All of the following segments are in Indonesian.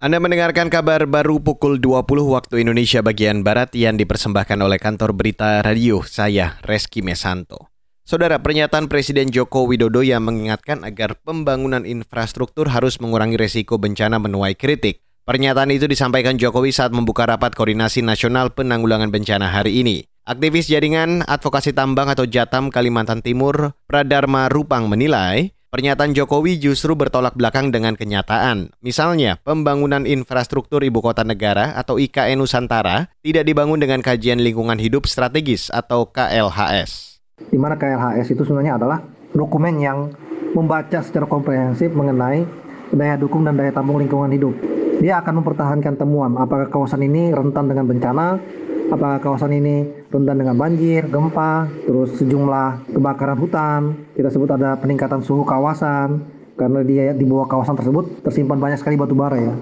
Anda mendengarkan kabar baru pukul 20 waktu Indonesia bagian Barat yang dipersembahkan oleh kantor berita radio saya, Reski Mesanto. Saudara, pernyataan Presiden Joko Widodo yang mengingatkan agar pembangunan infrastruktur harus mengurangi resiko bencana menuai kritik. Pernyataan itu disampaikan Jokowi saat membuka rapat koordinasi nasional penanggulangan bencana hari ini. Aktivis jaringan advokasi tambang atau Jatam Kalimantan Timur, Pradharma Rupang menilai, Pernyataan Jokowi justru bertolak belakang dengan kenyataan. Misalnya, pembangunan infrastruktur ibu kota negara atau IKN Nusantara tidak dibangun dengan kajian lingkungan hidup strategis atau KLHS. Di mana KLHS itu sebenarnya adalah dokumen yang membaca secara komprehensif mengenai daya dukung dan daya tampung lingkungan hidup. Dia akan mempertahankan temuan apakah kawasan ini rentan dengan bencana, apakah kawasan ini rentan dengan banjir, gempa, terus sejumlah kebakaran hutan. Kita sebut ada peningkatan suhu kawasan karena dia di bawah kawasan tersebut tersimpan banyak sekali batu bara ya.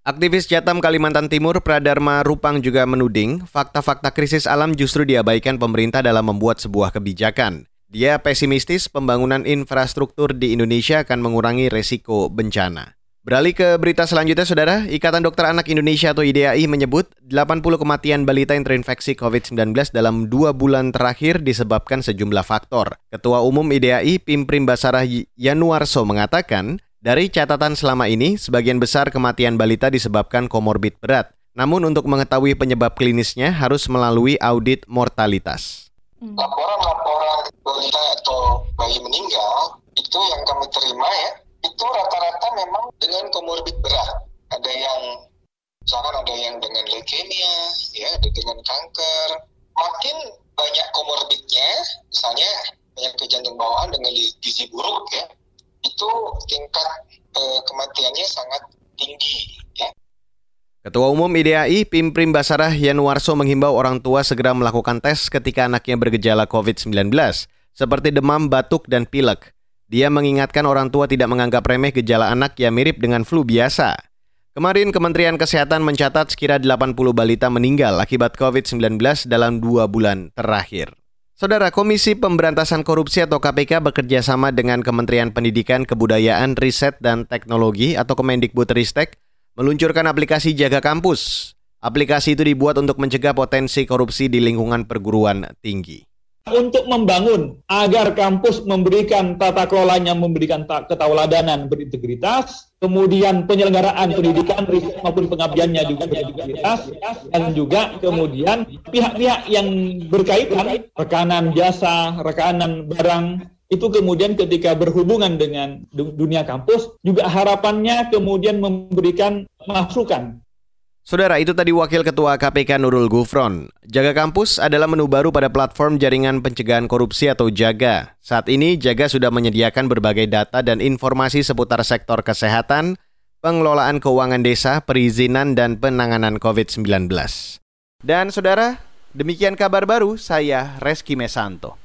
Aktivis Jatam Kalimantan Timur Pradharma Rupang juga menuding fakta-fakta krisis alam justru diabaikan pemerintah dalam membuat sebuah kebijakan. Dia pesimistis pembangunan infrastruktur di Indonesia akan mengurangi resiko bencana. Beralih ke berita selanjutnya, Saudara. Ikatan Dokter Anak Indonesia atau IDAI menyebut 80 kematian balita yang terinfeksi COVID-19 dalam dua bulan terakhir disebabkan sejumlah faktor. Ketua Umum IDAI Pimprim Basarah Yanuarso mengatakan, dari catatan selama ini, sebagian besar kematian balita disebabkan komorbid berat. Namun untuk mengetahui penyebab klinisnya harus melalui audit mortalitas. Laporan-laporan balita atau bayi meninggal itu yang kami terima ya itu rata-rata memang dengan komorbid berat. Ada yang misalkan ada yang dengan leukemia, ya, ada dengan kanker. Makin banyak komorbidnya, misalnya penyakit jantung bawaan dengan gizi buruk ya, itu tingkat eh, kematiannya sangat tinggi ya. Ketua Umum IDAI Pimprim Basarah Yanuarso menghimbau orang tua segera melakukan tes ketika anaknya bergejala COVID-19 seperti demam, batuk, dan pilek. Dia mengingatkan orang tua tidak menganggap remeh gejala anak yang mirip dengan flu biasa. Kemarin Kementerian Kesehatan mencatat sekira 80 balita meninggal akibat COVID-19 dalam dua bulan terakhir. Saudara Komisi Pemberantasan Korupsi atau KPK bekerja sama dengan Kementerian Pendidikan, Kebudayaan, Riset, dan Teknologi atau Kemendikbudristek meluncurkan aplikasi Jaga Kampus. Aplikasi itu dibuat untuk mencegah potensi korupsi di lingkungan perguruan tinggi untuk membangun agar kampus memberikan tata kelolanya memberikan ketauladanan berintegritas, kemudian penyelenggaraan pendidikan riset maupun pengabdiannya juga berintegritas dan juga kemudian pihak-pihak yang berkaitan rekanan jasa, rekanan barang itu kemudian ketika berhubungan dengan dunia kampus juga harapannya kemudian memberikan masukan Saudara, itu tadi Wakil Ketua KPK Nurul Gufron. Jaga Kampus adalah menu baru pada platform Jaringan Pencegahan Korupsi atau JAGA. Saat ini, JAGA sudah menyediakan berbagai data dan informasi seputar sektor kesehatan, pengelolaan keuangan desa, perizinan, dan penanganan COVID-19. Dan saudara, demikian kabar baru saya Reski Mesanto.